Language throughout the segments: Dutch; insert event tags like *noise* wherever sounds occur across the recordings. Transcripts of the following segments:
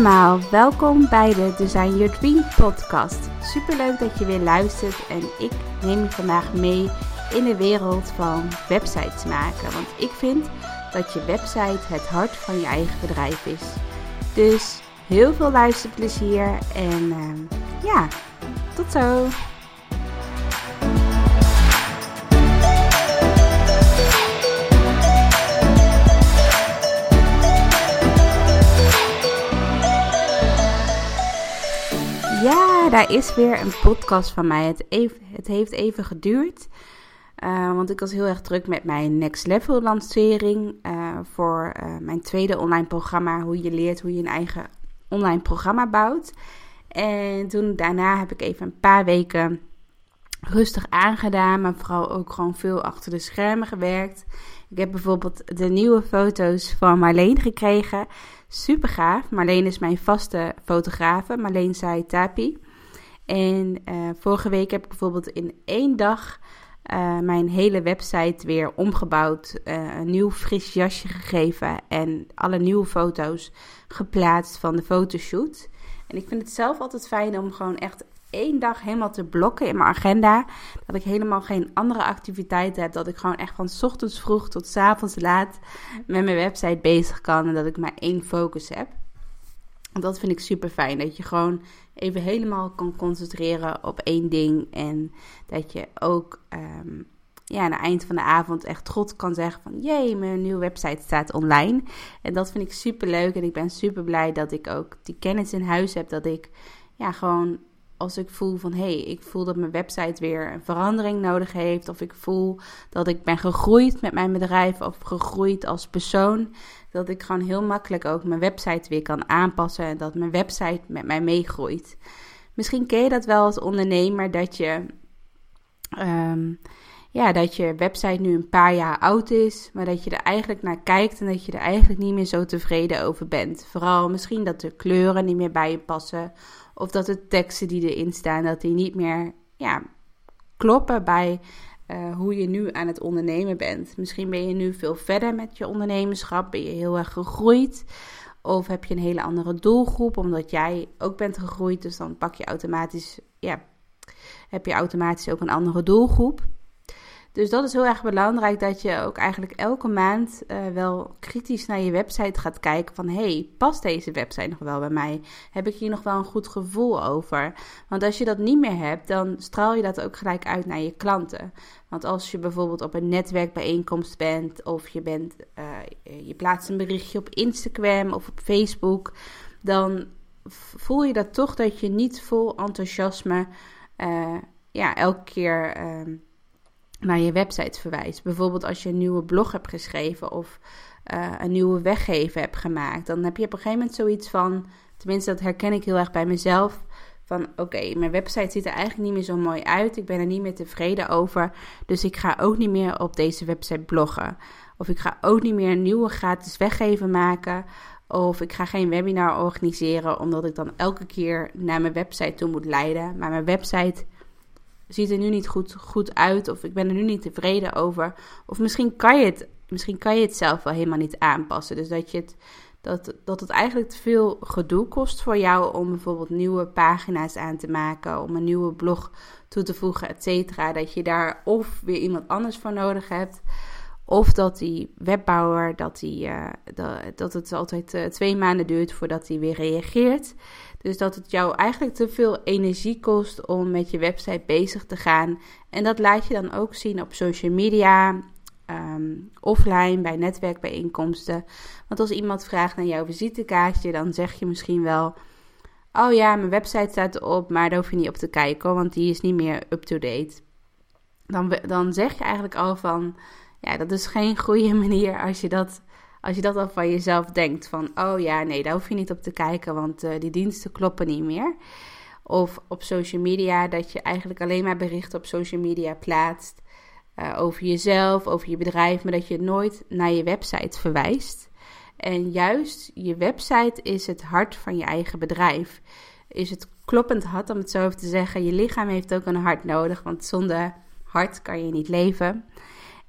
Welkom bij de Design Your Dream podcast. Superleuk dat je weer luistert en ik neem je vandaag mee in de wereld van websites maken. Want ik vind dat je website het hart van je eigen bedrijf is. Dus heel veel luisterplezier en uh, ja, tot zo! Ja, daar is weer een podcast van mij. Het, het heeft even geduurd. Uh, want ik was heel erg druk met mijn Next Level lancering. Uh, voor uh, mijn tweede online programma. Hoe je leert hoe je een eigen online programma bouwt. En toen daarna heb ik even een paar weken rustig aangedaan. Maar vooral ook gewoon veel achter de schermen gewerkt. Ik heb bijvoorbeeld de nieuwe foto's van Marleen gekregen. Super gaaf. Marleen is mijn vaste fotografe. Marleen Saitapi. En vorige week heb ik bijvoorbeeld in één dag uh, mijn hele website weer omgebouwd, uh, een nieuw fris jasje gegeven en alle nieuwe foto's geplaatst van de fotoshoot. En ik vind het zelf altijd fijn om gewoon echt één dag helemaal te blokken in mijn agenda. Dat ik helemaal geen andere activiteiten heb. Dat ik gewoon echt van ochtends vroeg tot s avonds laat met mijn website bezig kan. En dat ik maar één focus heb. Dat vind ik super fijn. Dat je gewoon even helemaal kan concentreren op één ding. En dat je ook um, ja, aan het eind van de avond echt trots kan zeggen van... Jee, mijn nieuwe website staat online. En dat vind ik super leuk. En ik ben super blij dat ik ook die kennis in huis heb. Dat ik ja, gewoon als ik voel van hé, hey, ik voel dat mijn website weer een verandering nodig heeft. Of ik voel dat ik ben gegroeid met mijn bedrijf of gegroeid als persoon. Dat ik gewoon heel makkelijk ook mijn website weer kan aanpassen. En dat mijn website met mij meegroeit. Misschien ken je dat wel als ondernemer dat je. Um, ja, dat je website nu een paar jaar oud is, maar dat je er eigenlijk naar kijkt en dat je er eigenlijk niet meer zo tevreden over bent. Vooral misschien dat de kleuren niet meer bij je passen, of dat de teksten die erin staan, dat die niet meer ja, kloppen bij uh, hoe je nu aan het ondernemen bent. Misschien ben je nu veel verder met je ondernemerschap, ben je heel erg gegroeid. Of heb je een hele andere doelgroep, omdat jij ook bent gegroeid. Dus dan pak je automatisch, ja, heb je automatisch ook een andere doelgroep. Dus dat is heel erg belangrijk dat je ook eigenlijk elke maand uh, wel kritisch naar je website gaat kijken van hey, past deze website nog wel bij mij? Heb ik hier nog wel een goed gevoel over? Want als je dat niet meer hebt, dan straal je dat ook gelijk uit naar je klanten. Want als je bijvoorbeeld op een netwerkbijeenkomst bent of je, bent, uh, je plaatst een berichtje op Instagram of op Facebook, dan voel je dat toch dat je niet vol enthousiasme uh, ja, elke keer naar je website verwijst. Bijvoorbeeld als je een nieuwe blog hebt geschreven of uh, een nieuwe weggeven hebt gemaakt. Dan heb je op een gegeven moment zoiets van, tenminste dat herken ik heel erg bij mezelf. Van oké, mijn website ziet er eigenlijk niet meer zo mooi uit. Ik ben er niet meer tevreden over. Dus ik ga ook niet meer op deze website bloggen. Of ik ga ook niet meer een nieuwe gratis weggeven maken. Of ik ga geen webinar organiseren, omdat ik dan elke keer naar mijn website toe moet leiden. Maar mijn website ziet er nu niet goed, goed uit. Of ik ben er nu niet tevreden over. Of misschien kan je het, misschien kan je het zelf wel helemaal niet aanpassen. Dus dat, je het, dat, dat het eigenlijk te veel gedoe kost voor jou om bijvoorbeeld nieuwe pagina's aan te maken. Om een nieuwe blog toe te voegen, et cetera. Dat je daar of weer iemand anders voor nodig hebt. Of dat die webbouwer, dat, die, uh, dat, dat het altijd uh, twee maanden duurt voordat hij weer reageert. Dus dat het jou eigenlijk te veel energie kost om met je website bezig te gaan. En dat laat je dan ook zien op social media, um, offline, bij netwerkbijeenkomsten. Want als iemand vraagt naar jouw visitekaartje, dan zeg je misschien wel... Oh ja, mijn website staat erop, maar daar hoef je niet op te kijken, want die is niet meer up-to-date. Dan, dan zeg je eigenlijk al van, ja, dat is geen goede *laughs* manier als je dat als je dat al van jezelf denkt, van oh ja, nee, daar hoef je niet op te kijken, want uh, die diensten kloppen niet meer. Of op social media, dat je eigenlijk alleen maar berichten op social media plaatst uh, over jezelf, over je bedrijf, maar dat je nooit naar je website verwijst. En juist je website is het hart van je eigen bedrijf. Is het kloppend hart, om het zo even te zeggen. Je lichaam heeft ook een hart nodig, want zonder hart kan je niet leven.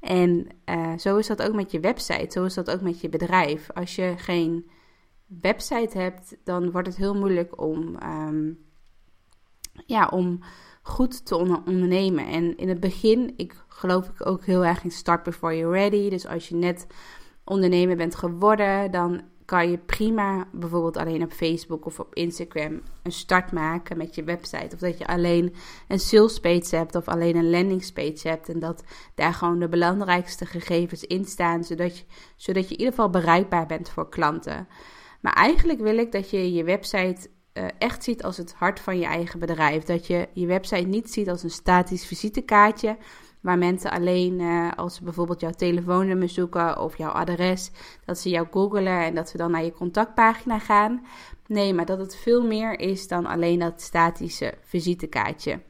En uh, zo is dat ook met je website, zo is dat ook met je bedrijf. Als je geen website hebt, dan wordt het heel moeilijk om, ehm, ja, om goed te ondernemen. En in het begin, ik geloof ik ook heel erg in start before you're ready. Dus als je net ondernemer bent geworden, dan kan je prima bijvoorbeeld alleen op Facebook of op Instagram een start maken met je website. Of dat je alleen een sales page hebt of alleen een landing page hebt. En dat daar gewoon de belangrijkste gegevens in staan, zodat je, zodat je in ieder geval bereikbaar bent voor klanten. Maar eigenlijk wil ik dat je je website uh, echt ziet als het hart van je eigen bedrijf. Dat je je website niet ziet als een statisch visitekaartje. Waar mensen alleen uh, als ze bijvoorbeeld jouw telefoonnummer zoeken of jouw adres, dat ze jou googelen en dat ze dan naar je contactpagina gaan. Nee, maar dat het veel meer is dan alleen dat statische visitekaartje.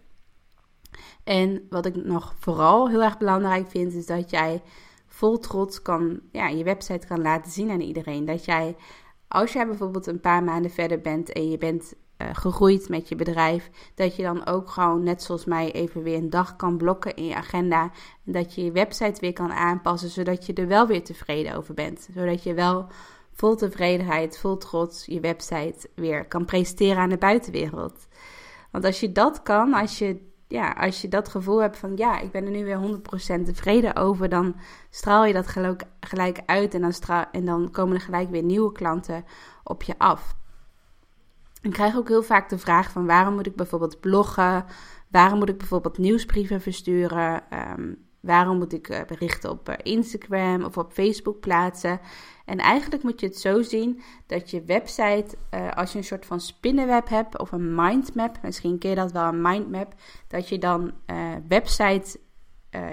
En wat ik nog vooral heel erg belangrijk vind, is dat jij vol trots kan, ja, je website kan laten zien aan iedereen. Dat jij als jij bijvoorbeeld een paar maanden verder bent en je bent gegroeid met je bedrijf, dat je dan ook gewoon net zoals mij even weer een dag kan blokken in je agenda. En dat je je website weer kan aanpassen, zodat je er wel weer tevreden over bent. Zodat je wel vol tevredenheid, vol trots je website weer kan presenteren aan de buitenwereld. Want als je dat kan, als je ja, als je dat gevoel hebt van ja, ik ben er nu weer 100% tevreden over, dan straal je dat gelijk, gelijk uit en dan, straal, en dan komen er gelijk weer nieuwe klanten op je af. Ik krijg ook heel vaak de vraag van waarom moet ik bijvoorbeeld bloggen? Waarom moet ik bijvoorbeeld nieuwsbrieven versturen? Um, waarom moet ik eh, berichten op eh, Instagram of op Facebook plaatsen? En eigenlijk moet je het zo zien dat je website, uh, als je een soort van spinnenweb hebt of een mindmap, misschien ken je dat wel, een mindmap, dat je dan website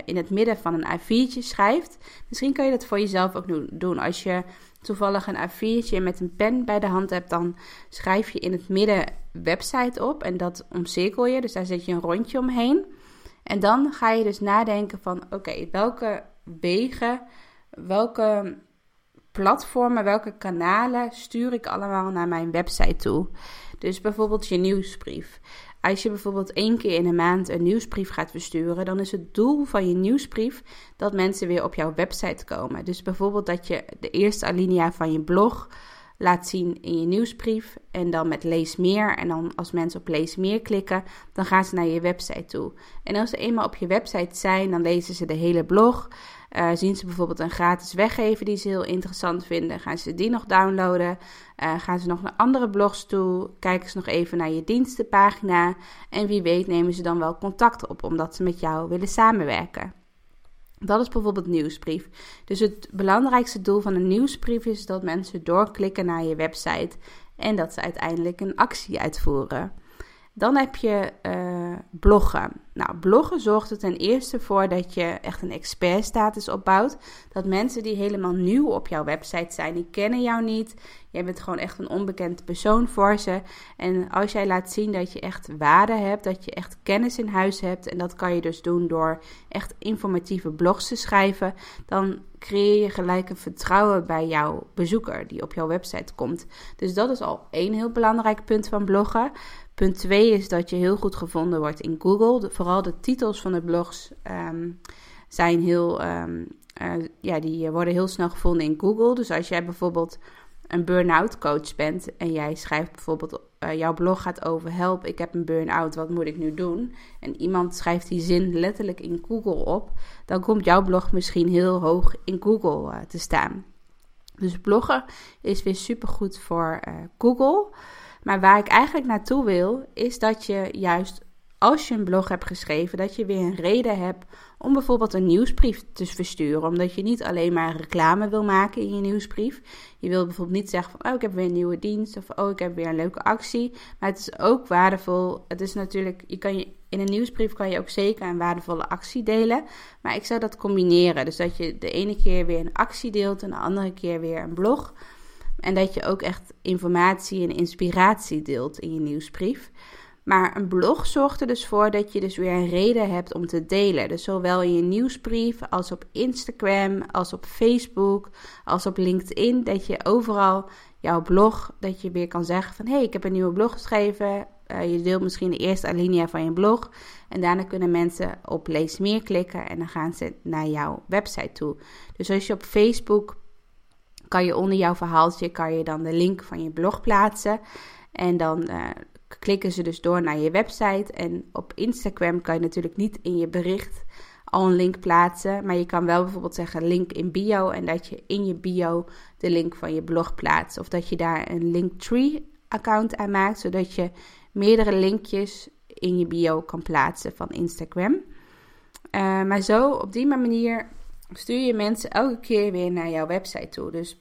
in het midden van een A4'tje schrijft. Misschien kan je dat voor jezelf ook doen. Als je toevallig een A4'tje met een pen bij de hand hebt, dan schrijf je in het midden website op en dat omcirkel je. Dus daar zet je een rondje omheen. En dan ga je dus nadenken van, oké, welke wegen, welke platformen, welke kanalen stuur ik allemaal naar mijn website toe. Dus bijvoorbeeld je nieuwsbrief. Als je bijvoorbeeld één keer in de maand een nieuwsbrief gaat versturen, dan is het doel van je nieuwsbrief dat mensen weer op jouw website komen. Dus bijvoorbeeld dat je de eerste alinea van je blog laat zien in je nieuwsbrief en dan met lees meer. En dan als mensen op lees meer klikken, dan gaan ze naar je website toe. En als ze eenmaal op je website zijn, dan lezen ze de hele blog. Uh, zien ze bijvoorbeeld een gratis weggever die ze heel interessant vinden, gaan ze die nog downloaden. Uh, gaan ze nog naar andere blogs toe, kijken ze nog even naar je dienstenpagina. En wie weet nemen ze dan wel contact op omdat ze met jou willen samenwerken. Dat is bijvoorbeeld nieuwsbrief. Dus het belangrijkste doel van een nieuwsbrief is dat mensen doorklikken naar je website en dat ze uiteindelijk een actie uitvoeren. Dan heb je uh, bloggen. Nou, bloggen zorgt er ten eerste voor dat je echt een expertstatus opbouwt. Dat mensen die helemaal nieuw op jouw website zijn, die kennen jou niet. Jij bent gewoon echt een onbekend persoon voor ze. En als jij laat zien dat je echt waarde hebt, dat je echt kennis in huis hebt, en dat kan je dus doen door echt informatieve blogs te schrijven, dan creëer je gelijk een vertrouwen bij jouw bezoeker die op jouw website komt. Dus dat is al één heel belangrijk punt van bloggen. Punt 2 is dat je heel goed gevonden wordt in Google. vooral de titels van de blogs ehm, zijn heel, um, ja, die worden heel snel gevonden in Google. Dus als jij bijvoorbeeld een burn-out coach bent en jij schrijft bijvoorbeeld, uh, jouw blog gaat over help, ik heb een burn-out, wat moet ik nu doen? En iemand schrijft die zin letterlijk in Google op, dan komt jouw blog misschien heel hoog in Google uh, te staan. Dus bloggen is weer supergoed voor uh, Google. Maar waar ik eigenlijk naartoe wil, is dat je juist als je een blog hebt geschreven, dat je weer een reden hebt om bijvoorbeeld een nieuwsbrief te versturen. Omdat je niet alleen maar reclame wil maken in je nieuwsbrief. Je wil bijvoorbeeld niet zeggen van, oh ik heb weer een nieuwe dienst of oh ik heb weer een leuke actie. Maar het is ook waardevol. Het is natuurlijk, je kan in een nieuwsbrief kan je ook zeker een waardevolle actie delen. Maar ik zou dat combineren. Dus dat je de ene keer weer een actie deelt en de andere keer weer een blog. En dat je ook echt informatie en inspiratie deelt in je nieuwsbrief. Maar een blog zorgt er dus voor dat je dus weer een reden hebt om te delen. Dus zowel in je nieuwsbrief als op Instagram, als op Facebook, als op LinkedIn. Dat je overal jouw blog, dat je weer kan zeggen van... hé, hey, ik heb een nieuwe blog geschreven. Uh, je deelt misschien de eerste alinea van je blog. En daarna kunnen mensen op lees meer klikken en dan gaan ze naar jouw website toe. Dus als je op Facebook kan je onder jouw verhaaltje kan je dan de link van je blog plaatsen. En dan uh, klikken ze dus door naar je website. En op Instagram kan je natuurlijk niet in je bericht al een link plaatsen. Maar je kan wel bijvoorbeeld zeggen link in bio. En dat je in je bio de link van je blog plaatst. Of dat je daar een Linktree account aan maakt. Zodat je meerdere linkjes in je bio kan plaatsen van Instagram. Uh, maar zo, op die manier stuur je mensen elke keer weer naar jouw website toe. Dus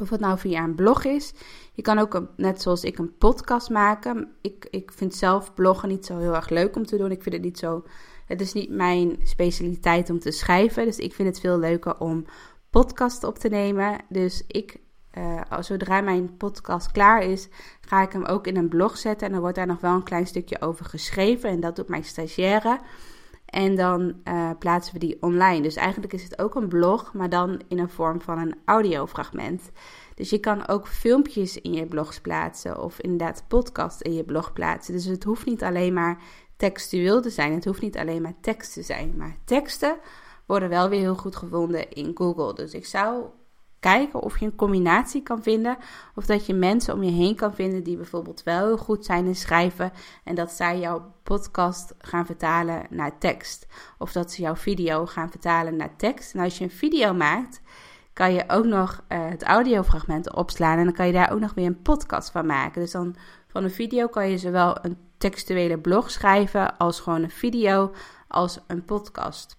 of het nou via een blog is. Je kan ook, net zoals ik, een podcast maken. Ik, ik vind zelf bloggen niet zo heel erg leuk om te doen. Ik vind het niet zo. Het is niet mijn specialiteit om te schrijven. Dus ik vind het veel leuker om podcast op te nemen. Dus ik, uh, zodra mijn podcast klaar is, ga ik hem ook in een blog zetten. En dan wordt daar nog wel een klein stukje over geschreven. En dat doet mijn stagiaire. En dan uh, plaatsen we die online. Dus eigenlijk is het ook een blog, maar dan in een vorm van een audiofragment. Dus je kan ook filmpjes in je blogs plaatsen of inderdaad podcast in je blog plaatsen. Dus het hoeft niet alleen maar textueel te zijn. Het hoeft niet alleen maar tekst te zijn. Maar teksten worden wel weer heel goed gevonden in Google. Dus ik zou kijken of je een combinatie kan vinden. Of dat je mensen om je heen kan vinden die bijvoorbeeld wel heel goed zijn in schrijven. En dat zij jouw podcast gaan vertalen naar tekst. Of dat ze jouw video gaan vertalen naar tekst. En als je een video maakt, kan je ook nog uh, het audiofragment opslaan. En dan kan je daar ook nog weer een podcast van maken. Dus dan van een video kan je zowel een textuele blog schrijven als gewoon een video als een podcast.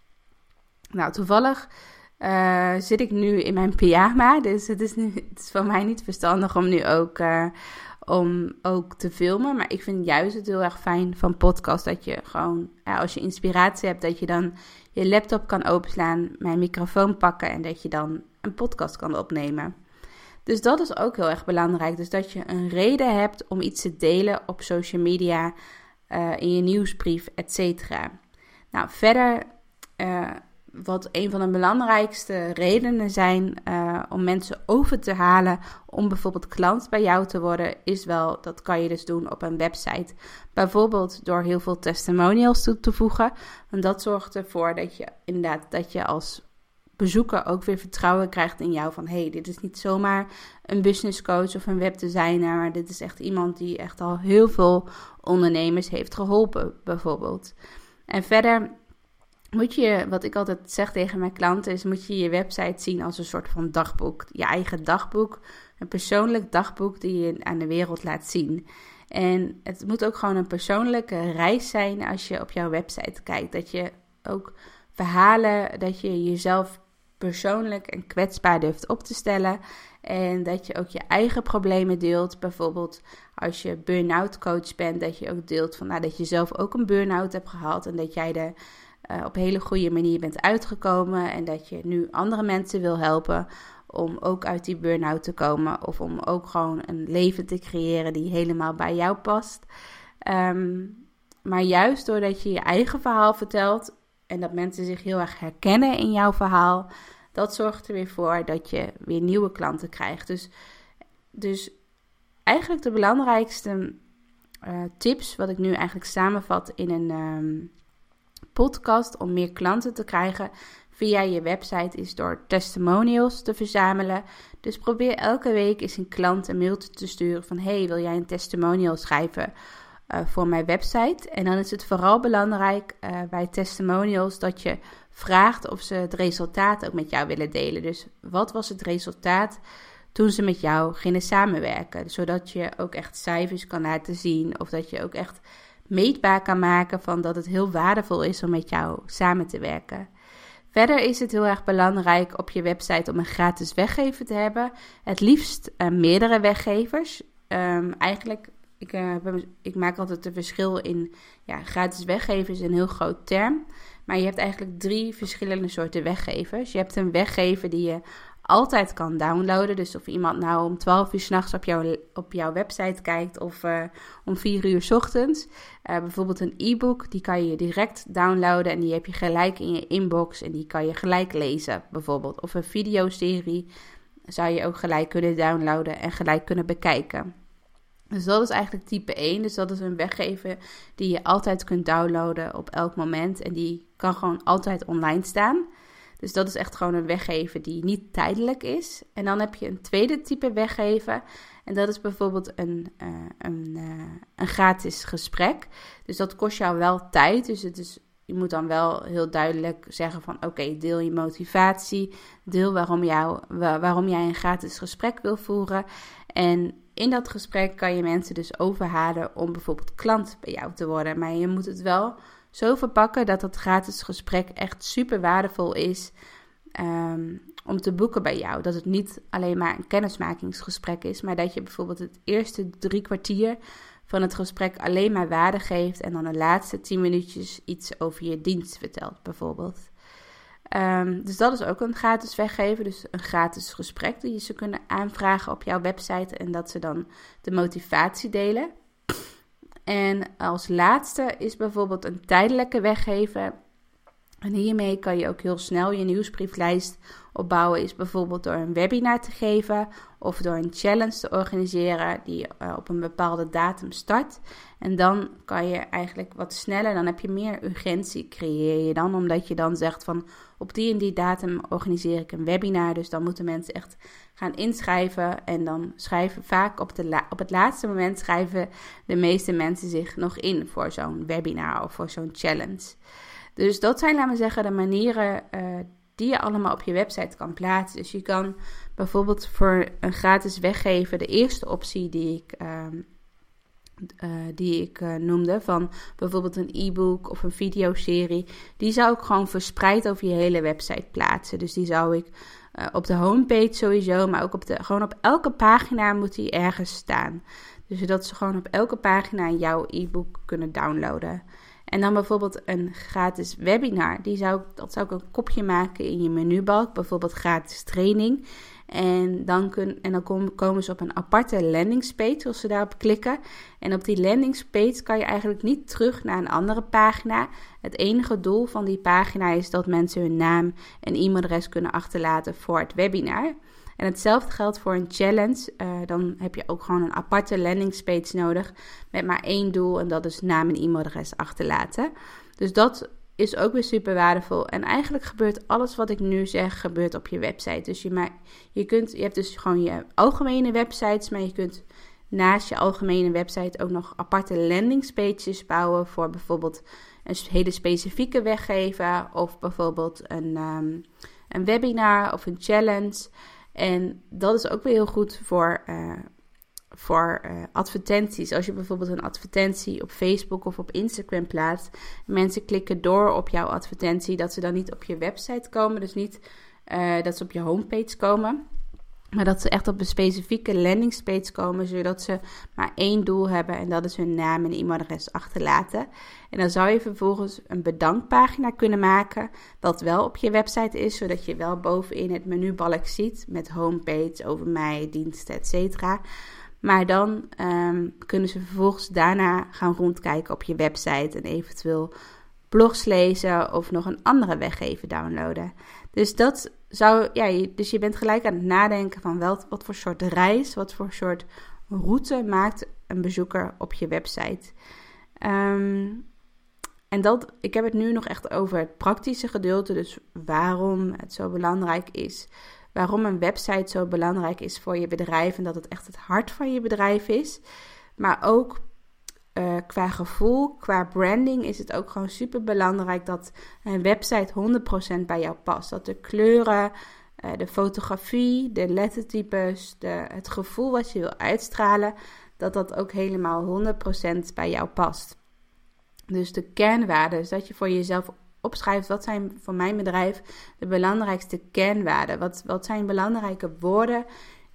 Nou, toevallig uh, zit ik nu in mijn pyjama. Dus het is, het is voor mij niet verstandig om nu ook, uh, om ook te filmen. Maar ik vind juist het heel erg fijn van podcast dat je gewoon, ja, als je inspiratie hebt, dat je dan je laptop kan openslaan, mijn microfoon pakken en dat je dan een podcast kan opnemen. Dus dat is ook heel erg belangrijk. Dus dat je een reden hebt om iets te delen op social media, uh, in je nieuwsbrief, etc. Nou, verder wat een van de belangrijkste redenen zijn uh, om mensen over te halen om bijvoorbeeld klant bij jou te worden, is wel, dat kan je dus doen op een website. Bijvoorbeeld door heel veel testimonials toe te voegen. Want dat zorgt ervoor dat je inderdaad, dat je als bezoeker ook weer vertrouwen krijgt in jou. Van hey, dit is niet zomaar een business coach of een webdesigner, maar dit is echt iemand die echt al heel veel ondernemers heeft geholpen, bijvoorbeeld. En verder moet je, wat ik altijd zeg tegen mijn klanten, is moet je je website zien als een soort van dagboek. Je eigen dagboek, een persoonlijk dagboek die je aan de wereld laat zien. En het moet ook gewoon een persoonlijke reis zijn als je op jouw website kijkt. Dat je ook verhalen, dat je jezelf persoonlijk en kwetsbaar durft op te stellen. En dat je ook je eigen problemen deelt. Bijvoorbeeld als je burn-out coach bent, dat je ook deelt van nou, dat je zelf ook een burn-out hebt gehad. En dat jij de uh, op hele goede manier bent uitgekomen en dat je nu andere mensen wil helpen om ook uit die burn-out te komen of om ook gewoon een leven te creëren die helemaal bij jou past. Um, maar juist doordat je je eigen verhaal vertelt en dat mensen zich heel erg herkennen in jouw verhaal, dat zorgt er weer voor dat je weer nieuwe klanten krijgt. Dus, dus eigenlijk de belangrijkste uh, tips, wat ik nu eigenlijk samenvat in een. Um, podcast om meer klanten te krijgen via je website is door testimonials te verzamelen. Dus probeer elke week eens een klant een mailtje te sturen van hey, wil jij een testimonial schrijven uh, voor mijn website? En dan is het vooral belangrijk uh, bij testimonials dat je vraagt of ze het resultaat ook met jou willen delen. Dus wat was het resultaat toen ze met jou gingen samenwerken? Zodat je ook echt cijfers kan laten zien of dat je ook echt meetbaar kan maken van dat het heel waardevol is om met jou samen te werken. Verder is het heel erg belangrijk op je website om een gratis weggever te hebben. Het liefst uh, meerdere weggevers. Um, eigenlijk, ik, uh, ik, maak altijd een verschil in ja, gratis weggevers is een heel groot term. Maar je hebt eigenlijk drie verschillende soorten weggevers. Je hebt een weggever die je altijd kan downloaden. Dus of iemand nou om 12 uur s'nachts op, jouw op jouw website kijkt of uh, om 4 uur s ochtends. Uh, bijvoorbeeld een e-book, die kan je direct downloaden en die heb je gelijk in je inbox en die kan je gelijk lezen bijvoorbeeld. Of een videoserie zou je ook gelijk kunnen downloaden en gelijk kunnen bekijken. Dus dat is eigenlijk type 1. Dus dat is een weggever die je altijd kunt downloaden op elk moment. En die kan gewoon altijd online staan. Dus dat is echt gewoon een weggeven die niet tijdelijk is. En dan heb je een tweede type weggeven. En dat is bijvoorbeeld een, uh, een, uh, een gratis gesprek. Dus dat kost jou wel tijd. Dus het is, je moet dan wel heel duidelijk zeggen van oké, deel je motivatie. Deel waarom, jou, waarom jij een gratis gesprek wil voeren. En in dat gesprek kan je mensen dus overhalen om bijvoorbeeld klant bij jou te worden. Maar je moet het wel zo verpakken dat dat gratis gesprek echt super waardevol is um, om te boeken bij jou. Dat het niet alleen maar een kennismakingsgesprek is, maar dat je bijvoorbeeld het eerste drie kwartier van het gesprek alleen maar waarde geeft en dan de laatste tien minuutjes iets over je dienst vertelt, bijvoorbeeld. Um, dus dat is ook een gratis weggeven. Dus een gratis gesprek die ze kunnen aanvragen op jouw website en dat ze dan de motivatie delen. En als laatste is bijvoorbeeld een tijdelijke weggeven. En hiermee kan je ook heel snel je nieuwsbrieflijst opbouwen. Is bijvoorbeeld door een webinar te geven of door een challenge te organiseren die uh, op een bepaalde datum start. En dan kan je eigenlijk wat sneller, dan heb je meer urgentie creëer je dan. Omdat je dan zegt van op die en die datum organiseer ik een webinar. Dus dan moeten mensen echt gaan inschrijven. En dan schrijven vaak op, de op het laatste moment schrijven de meeste mensen zich nog in voor zo'n webinar of voor zo'n challenge. Dus dat zijn, laten we zeggen, de manieren uh, die je allemaal op je website kan plaatsen. Dus je kan bijvoorbeeld voor een gratis weggeven, de eerste optie die ik, uh, uh, die ik uh, noemde, van bijvoorbeeld een e-book of een videoserie, die zou ik gewoon verspreid over je hele website plaatsen. Dus die zou ik op de homepage sowieso, maar ook op de, gewoon op elke pagina moet die ergens staan. Dus zodat ze gewoon op elke pagina jouw e-book kunnen downloaden. En dan bijvoorbeeld een gratis webinar. Die zou, dat zou ik een kopje maken in je menubalk. Bijvoorbeeld gratis training. En dan, kun, en dan komen ze op een aparte landingspage als ze daarop klikken. En op die landingspage kan je eigenlijk niet terug naar een andere pagina. Het enige doel van die pagina is dat mensen hun naam en e-mailadres kunnen achterlaten voor het webinar. En hetzelfde geldt voor een challenge. Uh, dan heb je ook gewoon een aparte landingspage nodig met maar één doel en dat is naam en e-mailadres achterlaten. Dus dat is ook weer super waardevol. En eigenlijk gebeurt alles wat ik nu zeg, gebeurt op je website. Dus je, maar, je, kunt, je hebt dus gewoon je algemene websites, maar je kunt naast je algemene website ook nog aparte landingspages bouwen voor bijvoorbeeld een hele specifieke weggeven of bijvoorbeeld een, um, een webinar of een challenge. En dat is ook weer heel goed voor, uh, voor uh, advertenties. Als je bijvoorbeeld een advertentie op Facebook of op Instagram plaatst, mensen klikken door op jouw advertentie, dat ze dan niet op je website komen, dus niet uh, dat ze op je homepage komen. Maar dat ze echt op een specifieke landingspage komen, zodat ze maar één doel hebben en dat is hun naam en e-mailadres achterlaten. En dan zou je vervolgens een bedankpagina kunnen maken, dat wel op je website is, zodat je wel bovenin het menubalk ziet met homepage, over mij, diensten, etc. Maar dan um, kunnen ze vervolgens daarna gaan rondkijken op je website en eventueel blogs lezen of nog een andere weggever downloaden. Dus dat zou, ja, dus je bent gelijk aan het nadenken van wel, wat voor soort reis, wat voor soort route maakt een bezoeker op je website. Um, en dat, ik heb het nu nog echt over het praktische gedeelte, dus waarom het zo belangrijk is. Waarom een website zo belangrijk is voor je bedrijf en dat het echt het hart van je bedrijf is. Maar ook uh, qua gevoel, qua branding is het ook gewoon super belangrijk dat een website 100% bij jou past. Dat de kleuren, uh, de fotografie, de lettertypes, de, het gevoel wat je wil uitstralen, dat dat ook helemaal 100% bij jou past. Dus de kernwaarden, dat je voor jezelf opschrijft wat zijn voor mijn bedrijf de belangrijkste kernwaarden. Wat, wat zijn belangrijke woorden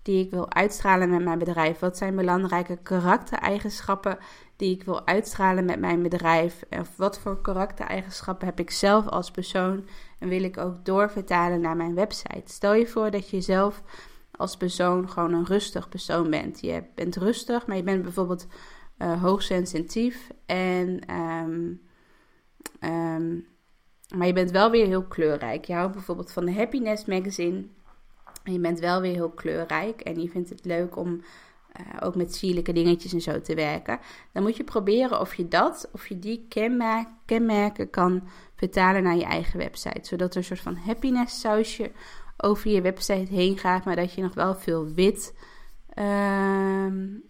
die ik wil uitstralen met mijn bedrijf? Wat zijn belangrijke karaktereigenschappen die ik wil uitstralen met mijn bedrijf? Of wat voor karaktereigenschappen heb ik zelf als persoon en wil ik ook doorvertalen naar mijn website? Stel je voor dat je zelf als persoon gewoon een rustig persoon bent. Je bent rustig, maar je bent bijvoorbeeld uh, hoogsensitief en um, um, maar je bent wel weer heel kleurrijk. Je houdt bijvoorbeeld van de Happiness Magazine. En je bent wel weer heel kleurrijk. En je vindt het leuk om uh, ook met sierlijke dingetjes en zo te werken. Dan moet je proberen of je dat, of je die kenmerk, kenmerken kan vertalen naar je eigen website. Zodat er een soort van happiness sausje over je website heen gaat, maar dat je nog wel veel wit uh,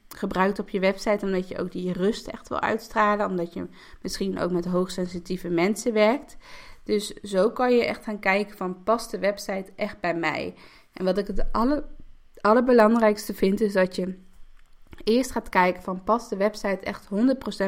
gebruikt op je website. Omdat je ook die rust echt wil uitstralen. Omdat je misschien ook met hoogsensitieve mensen werkt. Dus zo kan je echt gaan kijken van past de website echt bij mij? En wat ik het alle, allerbelangrijkste vind is dat je eerst gaat kijken van past de website echt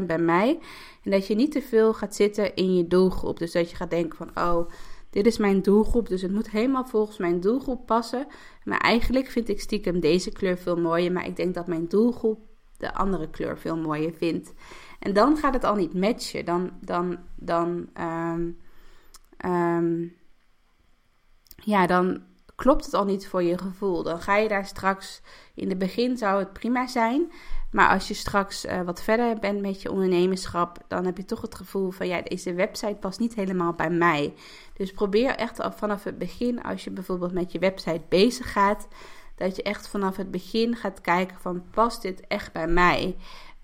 100% bij mij? En dat je niet te veel gaat zitten in je doelgroep. Dus dat je gaat denken van oh, dit is mijn doelgroep, dus het moet helemaal volgens mijn doelgroep passen. Maar eigenlijk vind ik stiekem deze kleur veel mooier, maar ik denk dat mijn doelgroep de andere kleur veel mooier vindt. En dan gaat het al niet matchen. Dan, dan, dan, um, um, ja, dan klopt het al niet voor je gevoel. Dan ga je daar straks, in het begin zou het prima zijn. Maar als je straks uh, wat verder bent met je ondernemerschap, dan heb je toch het gevoel van ja, deze website past niet helemaal bij mij. Dus probeer echt al vanaf het begin, als je bijvoorbeeld met je website bezig gaat, dat je echt vanaf het begin gaat kijken van past dit echt bij mij?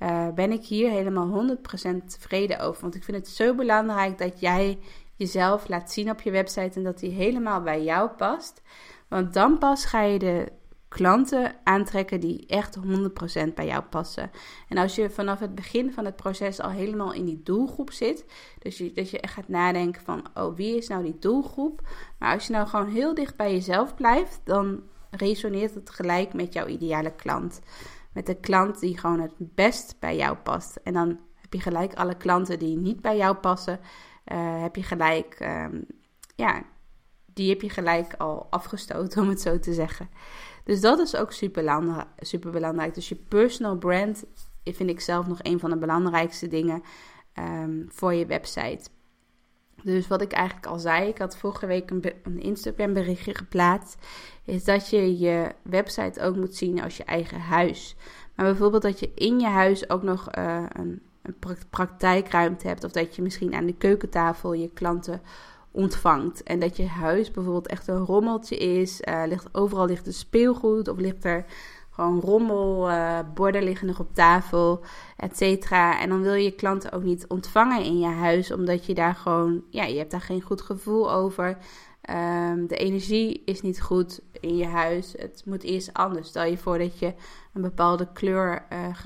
Uh, ben ik hier helemaal 100% tevreden over? Want ik vind het zo belangrijk dat jij jezelf laat zien op je website en dat die helemaal bij jou past. Want dan pas ga je de klanten aantrekken die echt 100% bij jou passen. En als je vanaf het begin van het proces al helemaal in die doelgroep zit, dus dat je echt gaat nadenken van, oh, wie is nou die doelgroep? Maar als je nou gewoon heel dicht bij jezelf blijft, dan resoneert het gelijk met jouw ideale klant. Met de klant die gewoon het best bij jou past. En dan heb je gelijk alle klanten die niet bij jou passen, uh, heb je gelijk, um, ja, die heb je gelijk al afgestoten, *laughs* om het zo te zeggen. Dus dat is ook super, super belangrijk. Dus je personal brand vind ik zelf nog een van de belangrijkste dingen um, voor je website. Dus wat ik eigenlijk al zei, ik had vorige week een, een Instagram berichtje geplaatst, is dat je je website ook moet zien als je eigen huis. Maar bijvoorbeeld dat je in je huis ook nog uh, een, een praktijkruimte hebt, of dat je misschien aan de keukentafel je klanten ontvangt. En dat je huis bijvoorbeeld echt een rommeltje is. Uh, ligt, overal ligt er speelgoed of ligt er gewoon rommel, uh, borden liggen nog op tafel, et cetera. En dan wil je klanten ook niet ontvangen in je huis, omdat je daar gewoon, ja, je hebt daar geen goed gevoel over. Um, de energie is niet goed in je huis. Het moet eerst anders. Stel je voor dat je een bepaalde kleur, uh,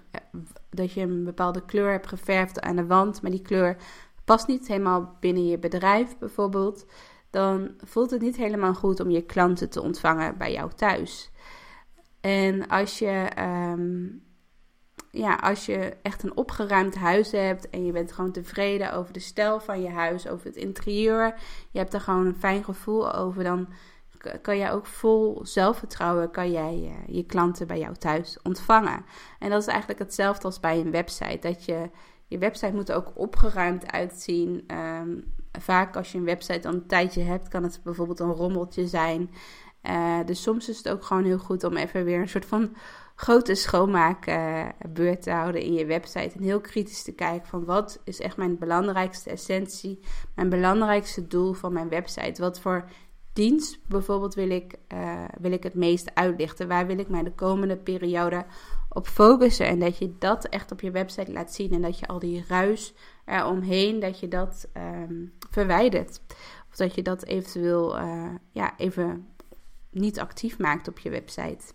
dat je een bepaalde kleur hebt geverfd aan de wand, maar die kleur past niet helemaal binnen je bedrijf bijvoorbeeld, dan voelt het niet helemaal goed om je klanten te ontvangen bij jou thuis. En als je, ehm, ja, als je echt een opgeruimd huis hebt en je bent gewoon tevreden over de stijl van je huis, over het interieur, je hebt er gewoon een fijn gevoel over, dan kan jij ook vol zelfvertrouwen kan jij uh, je klanten bij jou thuis ontvangen. En dat is eigenlijk hetzelfde als bij een website. Dat je je website moet ook opgeruimd uitzien. Ehm, vaak als je een website al een tijdje hebt, kan het bijvoorbeeld een rommeltje zijn. Uh, dus soms is het ook gewoon heel goed om even weer een soort van grote schoonmaakbeurt te houden in je website. En heel kritisch te kijken van wat is echt mijn belangrijkste essentie, mijn belangrijkste doel van mijn website. Wat voor dienst bijvoorbeeld wil ik, uh, wil ik het meest uitlichten? Waar wil ik mij de komende periode op focussen? En dat je dat echt op je website laat zien en dat je al die ruis eromheen, dat je dat um, verwijdert. Of dat je dat eventueel uh, ja, even niet actief maakt op je website.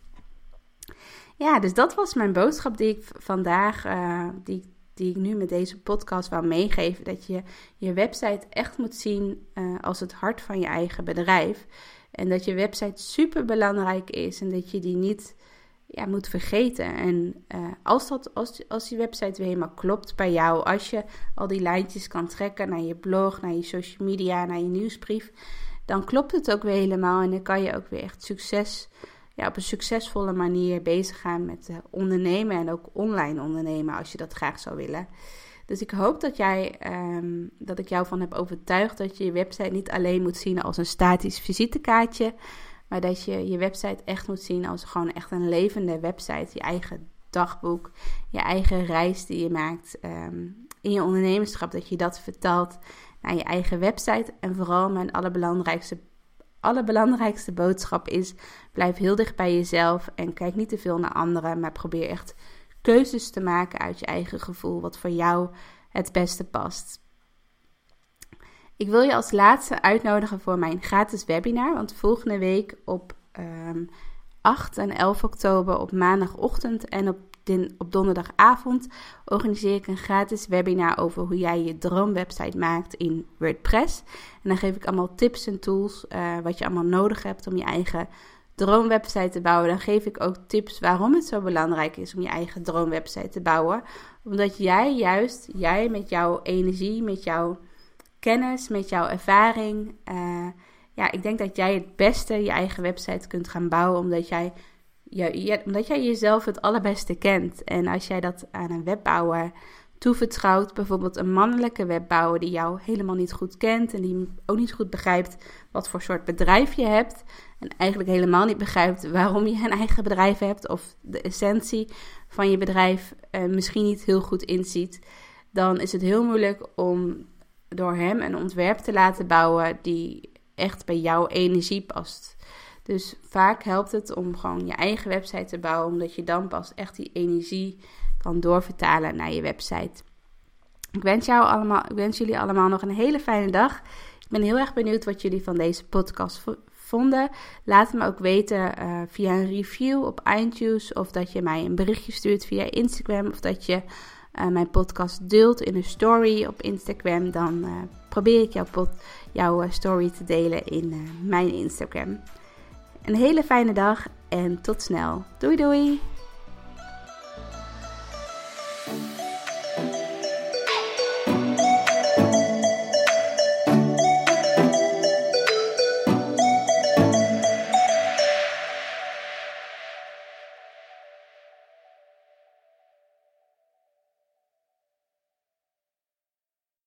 Ja, dus dat was mijn boodschap die ik vandaag, uh, die die ik nu met deze podcast wil meegeven. Dat je je website echt moet zien uh, als het hart van je eigen bedrijf. En dat je website super belangrijk is en dat je die niet ja, moet vergeten. En uh, als, dat, als, als die website weer helemaal klopt bij jou, als je al die lijntjes kan trekken naar je blog, naar je social media, naar je nieuwsbrief, dan klopt het ook weer helemaal en dan kan je ook weer echt succes ja, op een succesvolle manier bezig gaan met uh, ondernemen en ook online ondernemen als je dat graag zou willen. Dus ik hoop dat, jij, um, dat ik jou van heb overtuigd dat je je website niet alleen moet zien als een statisch visitekaartje, maar dat je je website echt moet zien als gewoon echt een levende website. Je eigen dagboek, je eigen reis die je maakt um, in je ondernemerschap, dat je dat vertaalt naar je eigen website. En vooral mijn allerbelangrijkste allerbelangrijkste boodschap is: blijf heel dicht bij jezelf en kijk niet te veel naar anderen, maar probeer echt keuzes te maken uit je eigen gevoel, wat voor jou het beste past. Ik wil je als laatste uitnodigen voor mijn gratis webinar, want volgende week op 8 ehm, en 11 oktober op maandagochtend en op, op donderdagavond organiseer ik een gratis webinar over hoe jij je droomwebsite maakt in WordPress. En dan geef ik allemaal tips en tools uh, wat je allemaal nodig hebt om je eigen droomwebsite te bouwen. Dan geef ik ook tips waarom het zo belangrijk is om je eigen droomwebsite te bouwen. Omdat jij juist, jij met jouw energie, met jouw kennis, met jouw ervaring. Uh, ja, ik denk dat jij het beste je eigen website kunt gaan bouwen. Omdat jij, omdat jij jezelf het allerbeste kent. En als jij dat aan een webbouwer toevertrouwt, bijvoorbeeld een mannelijke webbouwer die jou helemaal niet goed kent en die ook niet goed begrijpt wat voor soort bedrijf je hebt en eigenlijk helemaal niet begrijpt waarom je een eigen bedrijf hebt of de essentie van je bedrijf uh, misschien niet heel goed inziet, dan is het heel moeilijk om door hem een ontwerp te laten bouwen die echt bij jouw energie past. Dus vaak helpt het om gewoon je eigen website te bouwen, omdat je dan pas echt die energie kan doorvertalen naar je website. Ik wens, jou allemaal, ik wens jullie allemaal nog een hele fijne dag. Ik ben heel erg benieuwd wat jullie van deze podcast vonden. Laat me ook weten uh, via een review op iTunes of dat je mij een berichtje stuurt via Instagram of dat je uh, mijn podcast deelt in een story op Instagram. Dan uh, probeer ik jouw, jouw story te delen in mijn Instagram. Een hele fijne dag en tot snel. Doei doei!